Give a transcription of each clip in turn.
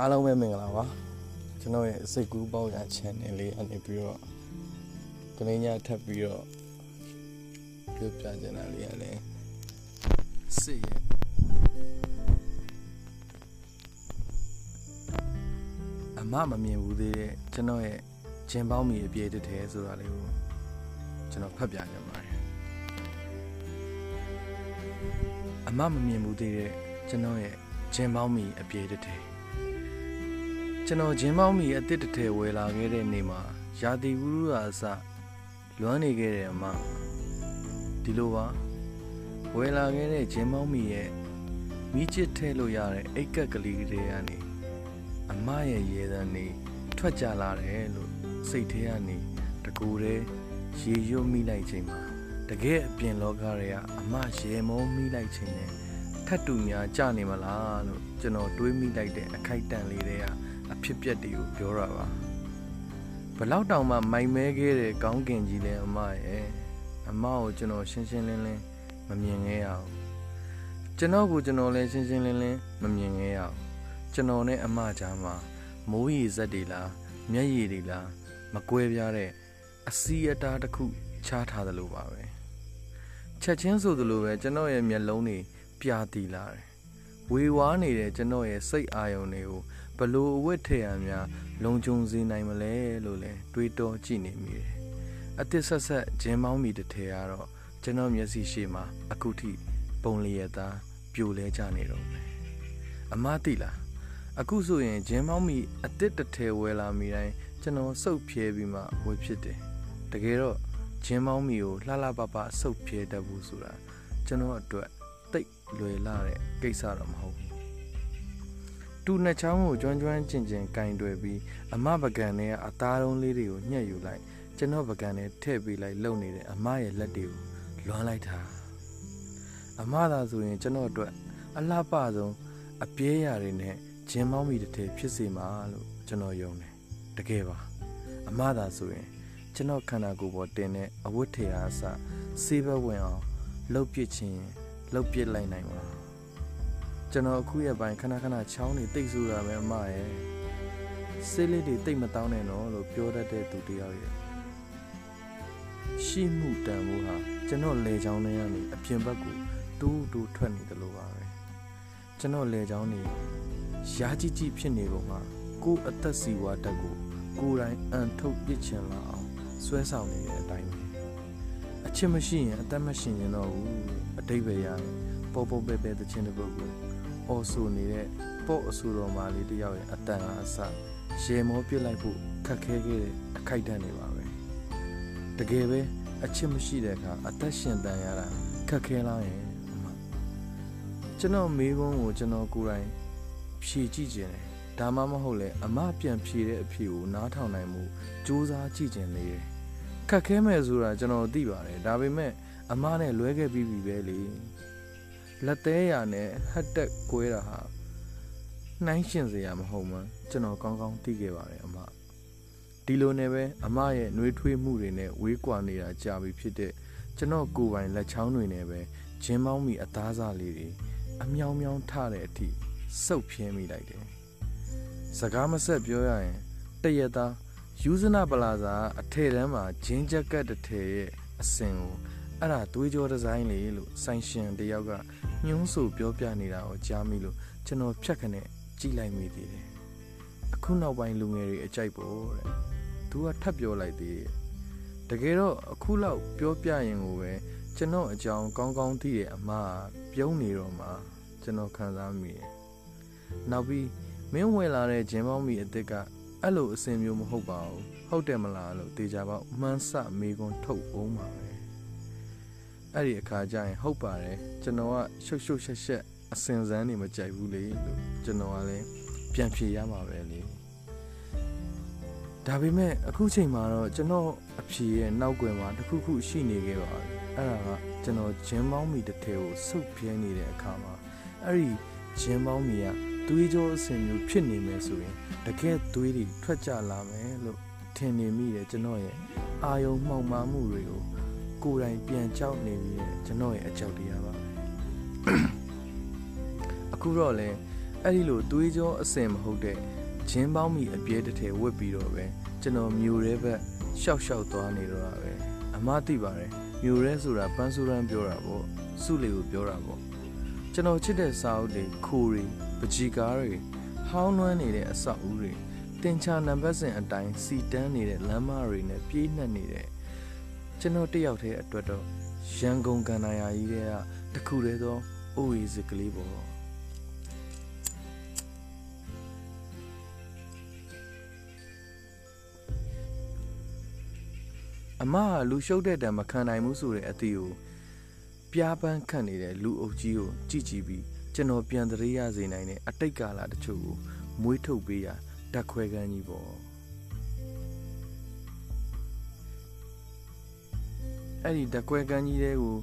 အားလုံးပဲမင်္ဂလာပါကျွန်တော်ရဲ့စိတ်ကူးပေါက်ရ channel လေးအနေပြီးတော့ကလေးညထပ်ပြီးတော့ပြောပြချင်တာလေးကလည်းစစ်ရဲ့အမမမြင်ဘူးသေးတဲ့ကျွန်တော်ရဲ့ဂျင်ပေါင်းမီအပြည့်တစ်ထဲဆိုတာလေးကိုကျွန်တော်ဖတ်ပြကြပါတယ်အမမမြင်ဘူးသေးတဲ့ကျွန်တော်ရဲ့ဂျင်ပေါင်းမီအပြည့်တစ်ထဲ ကျွန်တော်ဂျင်ပေါင်းမီအစ်စ်တစ်ထဲဝယ်လာခဲ့တဲ့နေ့မှာရာသီဥတုအစလွမ်းနေခဲ့တဲ့အမဒီလိုပါဝယ်လာခဲ့တဲ့ဂျင်ပေါင်းမီရဲ့မိချစ်ထဲလို့ရတဲ့အိတ်ကက်ကလေးတွေကနေအမရဲ့ရေသံနေထွက်ကြလာတယ်လို့စိတ်ထဲကနေတကူတည်းရေရွတ်မိလိုက်ချိန်မှာတကယ်အပြင်လောကတွေကအမရေမောမိလိုက်ချိန်နဲ့ထတ်တူများကြနေမလားလို့ကျွန်တော်တွေးမိလိုက်တဲ့အခိုက်အတန့်လေးတွေက အဖြစ်ပြက်တွေကိုပြောတာပါဘလောက်တောင်မှမိုင်မဲခဲ့တဲ့ကောင်းကင်ကြီးလဲအမရဲ့အမကိုကျွန်တော်ရှင်းရှင်းလင်းလင်းမမြင်ခဲ့ရအောင်ကျွန်တော်ကိုကျွန်တော်လည်းရှင်းရှင်းလင်းလင်းမမြင်ခဲ့ရအောင်ကျွန်တော်နဲ့အမကြားမှာမိုးရေစက်တွေလားမျက်ရည်တွေလားမကွဲပြားတဲ့အစီအတားတစ်ခုချားထားသလိုပါပဲချက်ချင်းဆိုသလိုပဲကျွန်တော်ရဲ့မျက်လုံးတွေပြာတီလာတယ်ဝေဝါးနေတဲ့ကျွန်တော်ရဲ့စိတ်အာရုံတွေကို ဘလို့အဝတ်ထည်ရများလုံခြုံစေနိုင်မလဲလို့လဲတွေးတောကြည့်နေမိတယ်အတစ်ဆက်ဆက်ဂျင်းမောင်းမီတစ်ထည်ကတော့ကျွန်တော်မျက်စိရှိမှအခုထိပုံလျက်သားပြိုလဲကြနေတော့မယ်အမသိလားအခုဆိုရင်ဂျင်းမောင်းမီအတစ်တစ်ထည်ဝယ်လာမိတိုင်းကျွန်တော်စုပ်ဖြဲပြီးမှဝယ်ဖြစ်တယ်တကယ်တော့ဂျင်းမောင်းမီကိုလှလှပပစုပ်ဖြဲတတ်ဘူးဆိုတာကျွန်တော်အတွက်တိတ်လွယ်လာတဲ့ကိစ္စတော့မဟုတ်ဘူး တူနှစ်ချောင်းကိုကျွမ်းကျွမ်းကျင်ကျင်ကင်တွယ်ပြီးအမပကံနဲ့အသားတုံးလေးတွေကိုညှက်ယူလိုက်ကျွန်တော်ပကံနဲ့ထည့်ပေးလိုက်လုံနေတဲ့အမရဲ့လက်တွေကိုလွမ်းလိုက်တာအမသာဆိုရင်ကျွန်တော်အတွက်အလှပဆုံးအပြဲရာတွေနဲ့ဂျင်းမောင်းမီတစ်ထည်ဖြစ်စေမှာလို့ကျွန်တော်ယုံတယ်တကယ်ပါအမသာဆိုရင်ကျွန်တော်ခန္ဓာကိုယ်ပေါ်တင်တဲ့အဝတ်ထည်အားအစစေးဘက်ဝင်အောင်လှုပ်ပစ်ခြင်းလှုပ်ပစ်လိုက်နိုင်ပါ ကျွန်တော်အခုရဲ့ပိုင်းခဏခဏချောင်းနေတိတ်ဆူတာပဲအမရဲ့ဆေးလေးတွေတိတ်မတောင်းနဲ့တော့လို့ပြောတတ်တဲ့သူတယောက်ရဲ့ရှိမှုတန်ဖိုးဟာကျွန်တော်လေချောင်းထဲကနေအပြင်ဘက်ကိုတူးတူးထွက်နေတယ်လို့ပါပဲကျွန်တော်လေချောင်းနေရာကြီးကြီးဖြစ်နေပုံမှာကိုယ်အသက်စီဝါတက်ကိုကိုယ်တိုင်အန်ထုတ်ပစ်ချင်လာအောင်ဆွဲဆောင်နေတဲ့အတိုင်းပဲအချစ်မရှိရင်အသက်မရှင်ရင်တော့ဘူးအတိတ်ပဲရရင်ပေါ်ပေါ်ပဲပဲတခြင်းတစ်ပုဒ်ကို အော်ဆိုနေတဲ့ပေါ့အဆူတော်မလေးတယောက်ရဲ့အတန်အားအစရေမောပြစ်လိုက်ဖို့ခက်ခဲခဲ့တဲ့အခိုက်အတန့်တွေပါပဲတကယ်ပဲအချစ်မရှိတဲ့အခါအသက်ရှင်တန်ရတာခက်ခဲလားရင်အမကျွန်တော်မေးခွန်းကိုကျွန်တော်ကိုယ်တိုင်ဖြေကြည့်ခြင်းတယ်ဒါမှမဟုတ်လေအမပြန်ဖြေတဲ့အဖြေကိုနားထောင်နိုင်မှုစူးစမ်းကြည့်ခြင်းလေခက်ခဲမဲ့ဆိုတာကျွန်တော်သိပါတယ်ဒါပေမဲ့အမနဲ့လွဲခဲ့ပြီးပြီပဲလေ လက်သေးရနဲ့ဟတ်တက်ကွဲတာဟာနှိုင်းရှင်စရာမဟုတ်မှန်းကျွန်တော်ကောင်းကောင်းသိခဲ့ပါတယ်အမဒီလိုနဲ့ပဲအမရဲ့နှွေးထွေးမှုတွေနဲ့ဝေးကွာနေတာကြာပြီဖြစ်တဲ့ကျွန်တော်ကိုယ်ပိုင်လက်ချောင်းတွေနဲ့ပဲဂျင်းမောင်းမီအသားစားလေးတွေအမြောင်မြောင်ထတဲ့အထိစုပ်ပြင်းမိလိုက်တယ်စကားမဆက်ပြောရရင်တရက်သားယူဇနာပလာဇာအထည်တန်းမှာဂျင်းဂျက်ကက်တစ်ထည်ရဲ့အစင်ကို အဲ့ဒါသွေးကြောဒီဇိုင်းလေးလို့ဆိုင်ရှင်တယောက်ကညှိုးဆိုပြောပြနေတာကိုကြားမိလို့ကျွန်တော်ဖြတ်ခနဲ့ကြည့်လိုက်မိသေးတယ်အခုနောက်ပိုင်းလူငယ်တွေအကြိုက်ပေါ့တဲ့သူကထပ်ပြောလိုက်သေးတယ်တကယ်တော့အခုလောက်ပြောပြရင်ကိုပဲကျွန်တော်အကြောင်းကောင်းကောင်းသိတဲ့အမပြုံးနေတော့မှကျွန်တော်ခံစားမိတယ်နောက်ပြီးမင်းဝင်လာတဲ့ဂျင်းပေါင်းမီအစ်စ်ကအဲ့လိုအစင်မျိုးမဟုတ်ပါဘူးဟုတ်တယ်မလားလို့တေချာပေါက်မှန်းဆမေးခွန်းထုတ်အောင်ပါပဲ အဲ့ဒီအခါကျရင်ဟုတ်ပါတယ်ကျွန်တော်ကရှုပ်ရှုပ်ရှက်ရှက်အစင်စမ်းနေမကြိုက်ဘူးလေလို့ကျွန်တော်ကလည်းပြန်ဖြေရမှာပဲလေဒါပေမဲ့အခုချိန်မှာတော့ကျွန်တော်အဖြေရဲ့နောက်ွယ်မှာတစ်ခုခုရှိနေခဲ့ပါပြီအဲ့ဒါကကျွန်တော်ဂျင်းပေါင်းမီတစ်ထည်ကိုစုပ်ပြဲနေတဲ့အခါမှာအဲ့ဒီဂျင်းပေါင်းမီကသွေးကြောအဆင်မျိုးဖြစ်နေမယ်ဆိုရင်တကယ်သွေးတွေထွက်ကြလာမယ်လို့ထင်နေမိတယ်ကျွန်တော်ရဲ့အာယုံမှောင်မာမှုတွေကို ကိုယ်တိုင်ပြန်ကြောက်နေပြီးတဲ့ကျွန်တော်ရဲ့အကြောက်တရားပါအခုတော့လေအအဲ့ဒီလိုသွေးကြောအစင်မဟုတ်တဲ့ဂျင်းပေါင်းမီအပြဲတစ်ထည်ဝတ်ပြီးတော့ပဲကျွန်တော်မြို့ရဲဘက်ရှောက်ရှောက်သွားနေတော့တာပဲအမသိပါတယ်မြို့ရဲဆိုတာပန်းစူရန်ပြောတာပေါ့စုလေကိုပြောတာပေါ့ကျွန်တော်ချစ်တဲ့စာအုပ်တွေခိုတွေပကြီကားတွေဟောင်းနွမ်းနေတဲ့အဆောက်အဦတွေတင်ချာနံပါတ်စဉ်အတိုင်းစီတန်းနေတဲ့လမ်းမတွေနဲ့ပြေးနှက်နေတဲ့ ကျွန်တော်တယောက်တည်းအတွက်တော့ရန်ကုန်ကန်နာယာကြီးတဲ့ကတခုတည်းသောအိုးရီစကလေးပေါ့အမကလူရှုပ်တဲ့တံမခံနိုင်ဘူးဆိုတဲ့အသည့်ကိုပြားပန်းခတ်နေတဲ့လူအုပ်ကြီးကိုကြည့်ကြည့်ပြီးကျွန်တော်ပြန်တရေရစေနိုင်တဲ့အတိတ်ကာလတချို့ကိုမွေးထုတ်ပေးရဓာတ်ခွဲကန်းကြီးပေါ့ အဲ့ဒီဓာတ်ခွဲကန်းကြီးတွေကို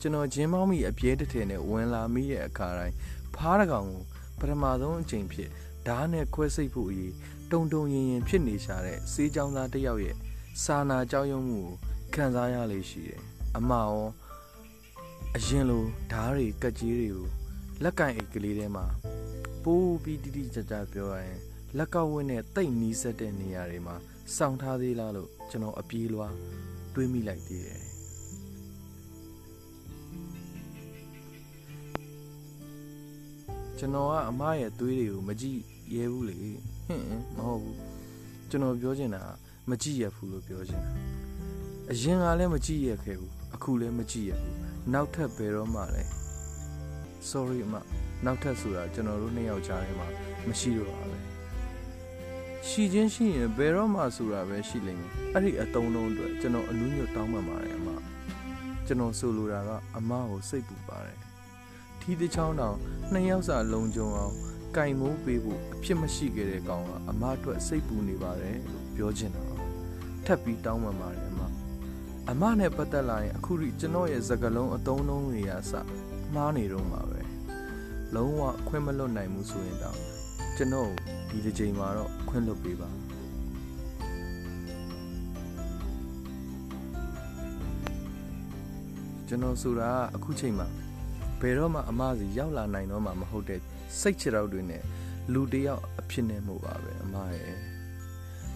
ကျွန်တော်ဂျင်းမောင်းမိအပြဲတစ်ထည်နဲ့ဝင်လာမိတဲ့အခါတိုင်းဖားတကောင်ကိုပထမဆုံးအချိန်ဖြစ်ဓာတ်နဲ့ခွဲစိတ်ဖို့အရေးတုံတုံရင်ရင်ဖြစ်နေရှာတဲ့စေးချောင်းသားတစ်ယောက်ရဲ့စာနာကြောက်ရွံ့မှုကိုခံစားရလေရှိတယ်။အမရောအရင်လိုဓားတွေကက်ကြီးတွေကိုလက်ကင်အိတ်ကလေးထဲမှာပိုးပြီးတိတိကျကျပြောရရင် လက်ကောက်ဝင်းနဲ့တိတ်နီးစက်တဲ့နေရာတွေမှာစောင့်ထားသေးလားလို့ကျွန်တော်အပြေးလွှားတွေးမိလိုက်သေးတယ်။ ကျွန်တော်ကအမရဲ့သွေးတွေကိုမကြည့်ရဲဘူးလေဟင်မဟုတ်ဘူးကျွန်တော်ပြောချင်တာကမကြည့်ရဘူးလို့ပြောချင်တာအရင်ကလည်းမကြည့်ရခဲ့ဘူးအခုလည်းမကြည့်ရဘူးနောက်ထပ်ဘယ်တော့မှလည်း sorry အမနောက်ထပ်ဆိုတာကျွန်တော်တို့နှစ်ယောက်ကြားထဲမှာမရှိတော့ပါပဲရှိချင်းရှိရင်ဘယ်တော့မှဆိုတာပဲရှိလိမ့်မယ်အဲ့ဒီအတုံးလုံးအတွက်ကျွန်တော်အနူးညွတ်တောင်းပန်ပါတယ်အမကျွန်တော်ဆိုလိုတာကအမကိုစိတ်ပူပါတယ်ထီး တစ်ချောင်းတောင်နှစ်ယောက်စာလုံကြုံအောင်ကင်မိုးပေးဖို့အဖြစ်မရှိခဲ့တဲ့ကောင်ကအမအတွက်စိတ်ပူနေပါတယ်လို့ပြောချင်တာထပ်ပြီးတောင်းပန်ပါတယ်အမအမနဲ့ပတ်သက်လာရင်အခုထိကျွန်တော်ရဲ့စကားလုံးအတုံးလုံးတွေကစမှားနေတော့မှာပဲလုံးဝခွင့်မလွတ်နိုင်ဘူးဆိုရင်တော့ကျွန်တော်ဒီတစ်ချိန်မှာတော့ခွင့်လွတ်ပေးပါကျွန်တော်ဆိုတာအခုချိန်မှာ ဘယ်တော့မှအမစီရောက်လာနိုင်တော့မှမဟုတ်တဲ့စိတ်ချတော့တွေနဲ့လူတယောက်အဖြစ်နဲ့မှုပါပဲအမရဲ့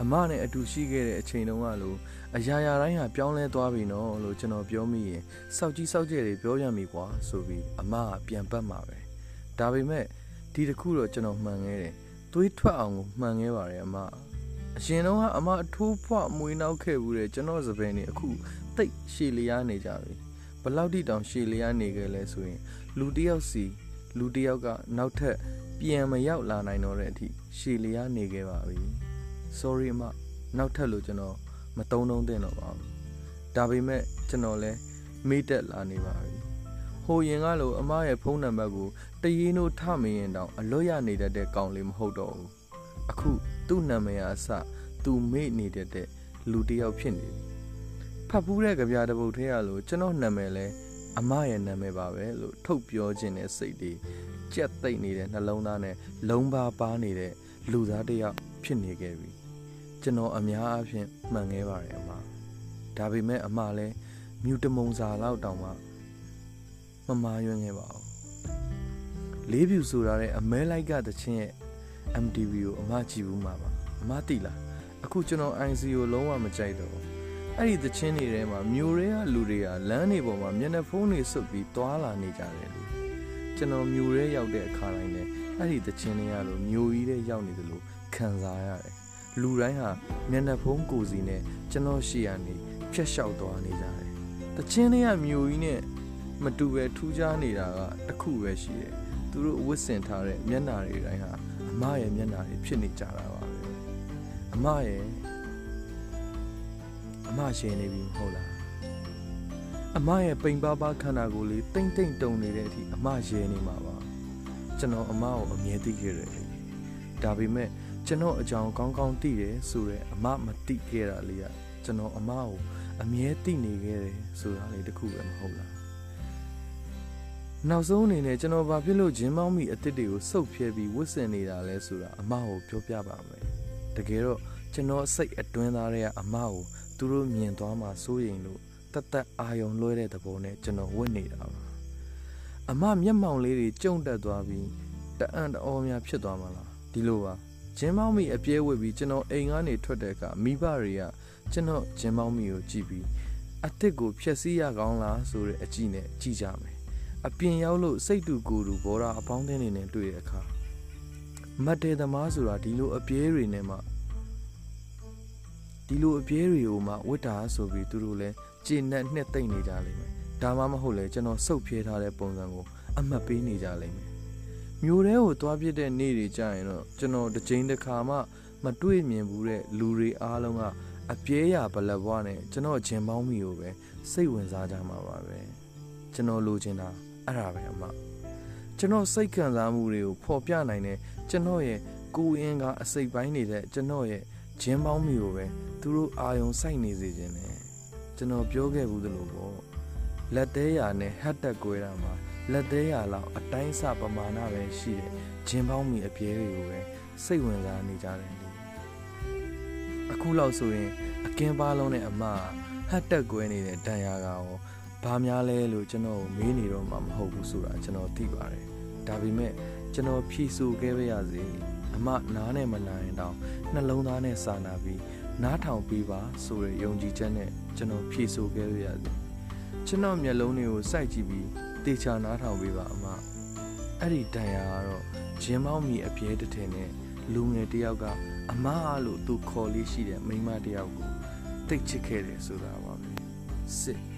အမနဲ့အတူရှိခဲ့တဲ့အချိန်တုန်းကလိုအရာရာတိုင်းဟာပြောင်းလဲသွားပြီနော်လို့ကျွန်တော်ပြောမိရင်စောက်ကြီးစောက်ကျဲတွေပြောရမိကွာဆိုပြီးအမကပြန်ပတ်မှာပဲဒါပေမဲ့ဒီတစ်ခုတော့ကျွန်တော်မှန်ခဲ့တယ်သွေးထွက်အောင်ကိုမှန်ခဲ့ပါတယ်အမအရှင်တော့ကအမအထိုးဖွမွေးနောက်ခဲ့ဘူးတဲ့ကျွန်တော်စပယ်နေအခုတိတ်ရှည်လျားနေကြပြီ ဘလောက်တိတောင်ရှည်လျားနေခဲ့လဲဆိုရင် လူတယောက်စီလူတယောက်ကနောက်ထပ်ပြန်မရောက်လာနိုင်တော့တဲ့အထိရှည်လျားနေခဲ့ပါပြီ sorry အမနောက်ထပ်လို့ကျွန်တော်မတုံးတုံးတင်တော့ပါဘူးဒါပေမဲ့ကျွန်တော်လဲမေ့တက်လာနေပါပြီဟိုရင်ကလို့အမရဲ့ဖုန်းနံပါတ်ကိုတရေနိုးထမရင်တောင်အလွတ်ရနေတတ်တဲ့ကောင်လေးမဟုတ်တော့ဘူးအခုသူ့နာမည်အစသူမေ့နေတတ်တဲ့လူတစ်ယောက်ဖြစ်နေပြီဖ တ်ဖူးတဲ့ကြပြတစ်ပုတ်ထဲရလို့ကျွန်တော်နာမည်လဲအမရဲ့နာမည်ပါပဲလို့ထုတ်ပြောခြင်းနဲ့စိတ်တွေကြက်သိမ့်နေတဲ့နှလုံးသားနဲ့လုံးပါပါနေတဲ့လူသားတစ်ယောက်ဖြစ်နေခဲ့ပြီကျွန်တော်အများအားဖြင့်မှန်ခဲ့ပါတယ်အမဒါပေမဲ့အမလည်းမြူတမုံစာလောက်တောင်မှမမာရွံ့ခဲ့ပါဘူးလေးဖြူဆိုတာတဲ့အမဲလိုက်ကတချင်းရဲ့ MTV ကိုအမကြည့်ဘူးမှာပါအမသိလားအခုကျွန်တော် IC ကိုလုံးဝမကြိုက်တော့ဘူး အဲ့ဒီတချင်းတွေထဲမှာမျိုးတွေကလူတွေကလမ်းတွေပေါ်မှာမျက်နှာဖုံးတွေစွပ်ပြီးတွာလာနေကြတယ်လေကျွန်တော်မျိုးရဲရောက်တဲ့အခါတိုင်းနဲ့အဲ့ဒီတချင်းတွေကလို့မျိုးကြီးတဲ့ရောက်နေတယ်လို့ခံစားရတယ်လူတိုင်းဟာမျက်နှာဖုံးကိုစီနဲ့ကျွန်တော်ရှေ့ကနေဖြတ်လျှောက်သွားနေကြတယ်တချင်းတွေကမျိုးကြီးနဲ့မတူပဲထူးခြားနေတာကတခုပဲရှိတယ်သူတို့ဝတ်ဆင်ထားတဲ့မျက်နှာတွေတိုင်းဟာအမရဲ့မျက်နှာတွေဖြစ်နေကြတာပါပဲအမရဲ့အ မရှင်နေပြီမဟုတ်လားအမရဲ့ပိန်ပါပါခန္ဓာကိုယ်လေးတိမ့်တိမ့်တုံနေတဲ့အထိအမရဲနေမှာပါကျွန်တော်အမကိုအမြဲသိခဲ့တယ်ဒါပေမဲ့ကျွန်တော်အကြောင်းကောင်းကောင်းသိတယ်ဆိုတော့အမမသိခဲ့တာလေးကကျွန်တော်အမကိုအမြဲသိနေခဲ့တယ်ဆိုတာလေးတခုပဲမဟုတ်လားနောက်ဆုံးအနေနဲ့ကျွန်တော်ဘာဖြစ်လို့ဂျင်းမောင်းမိအစ်စ်တွေကိုစုပ်ဖြဲပြီးဝတ်ဆင်နေတာလဲဆိုတာအမကိုပြောပြပါမယ်တကယ်တော့ကျွန်တော်စိတ်အတွင်းသားတွေကအမကို သူတို့မြင်သွားမှစိုးရိမ်လို့တတ်တအာယုံလွှဲတဲ့သဘောနဲ့ကျွန်တော်ဝတ်နေတာပါအမမျက်မှောင်လေးတွေကျုံတက်သွားပြီးတအံ့တအောများဖြစ်သွားမှာလားဒီလိုပါဂျင်းမောင်းမီအပြဲဝတ်ပြီးကျွန်တော်အိမ်ကနေထွက်တဲ့အခါမိဘတွေကကျွန်တော်ဂျင်းမောင်းမီကိုကြည့်ပြီးအစ်စ်ကိုဖျက်ဆီးရကောင်းလားဆိုတဲ့အကြည့်နဲ့ကြည့်ကြမယ်အပြင်ရောက်လို့စိတ်တူကိုယ်တူဘောရာအပေါင်းအသင်းတွေနဲ့တွေ့တဲ့အခါမတ်တေသမားဆိုတာဒီလိုအပြဲတွေနဲ့မှ ဒီလိုအပြဲတွေကိုမှဝတ်တာဆိုပြီးသူတို့လည်းကျေနပ်နှစ်သိမ့်နေကြလိမ့်မယ်ဒါမှမဟုတ်လေကျွန်တော်စုပ်ဖြဲထားတဲ့ပုံစံကိုအမှတ်ပေးနေကြလိမ့်မယ်မျိုးတဲကိုသွားပြစ်တဲ့နေ့တွေကြာရင်တော့ကျွန်တော်တစ်ချိန်တစ်ခါမှမတွေ့မြင်ဘူးတဲ့လူတွေအားလုံးကအပြဲရဘလက်ဘွားနဲ့ကျွန်တော်ဂျင်ပေါင်းမိကိုပဲစိတ်ဝင်စားကြမှာပါပဲကျွန်တော်လိုချင်တာအဲ့ဒါပဲအမကျွန်တော်စိတ်ခံစားမှုတွေကိုဖော်ပြနိုင်တဲ့ကျွန်တော်ရဲ့ကိုယ်အင်ကအစိတ်ပိုင်းနေတဲ့ကျွန်တော်ရဲ့ ဂျင်ပေါင်းမိကိုပဲသူတို့အာယုံစိုက်နေစေခြင်းနဲ့ကျွန်တော်ပြောခဲ့ဘူးသလိုပေါ့လက်သေးရနဲ့ဟတ်တက်ကွဲတာမှာလက်သေးရလောက်အတိုင်းစပမာဏပဲရှိတဲ့ဂျင်ပေါင်းမိအပြဲတွေကိုပဲစိတ်ဝင်စားနေကြတယ်လေအခုလောက်ဆိုရင်အကင်းပါလုံးနဲ့အမဟတ်တက်ကွဲနေတဲ့ဒဏ်ရာကရောဘာများလဲလို့ကျွန်တော်မေးနေတော့မှမဟုတ်ဘူးဆိုတာကျွန်တော်သိပါတယ်ဒါပေမဲ့ကျွန်တော်ဖြေဆိုခဲ့ပါရစေ အမနားနဲ့မနာရင်တောင်နှလုံးသားနဲ့စာနာပြီးနားထောင်ပေးပါဆိုတဲ့ယုံကြည်ချက်နဲ့ကျွန်တော်ဖြေဆိုခဲ့ပါရစေကျွန်တော်မျက်လုံးတွေကိုစိုက်ကြည့်ပြီးတေချာနားထောင်ပေးပါအမအဲ့ဒီတန်ရာကတော့ဂျင်းမောင်းမီအပြဲတစ်ထည်နဲ့လူငယ်တယောက်ကအမလို့သူခေါ်လေးရှိတဲ့မိန်းမတယောက်ကိုတိတ်ချစ်ခဲ့တယ်ဆိုတာပါပဲစစ်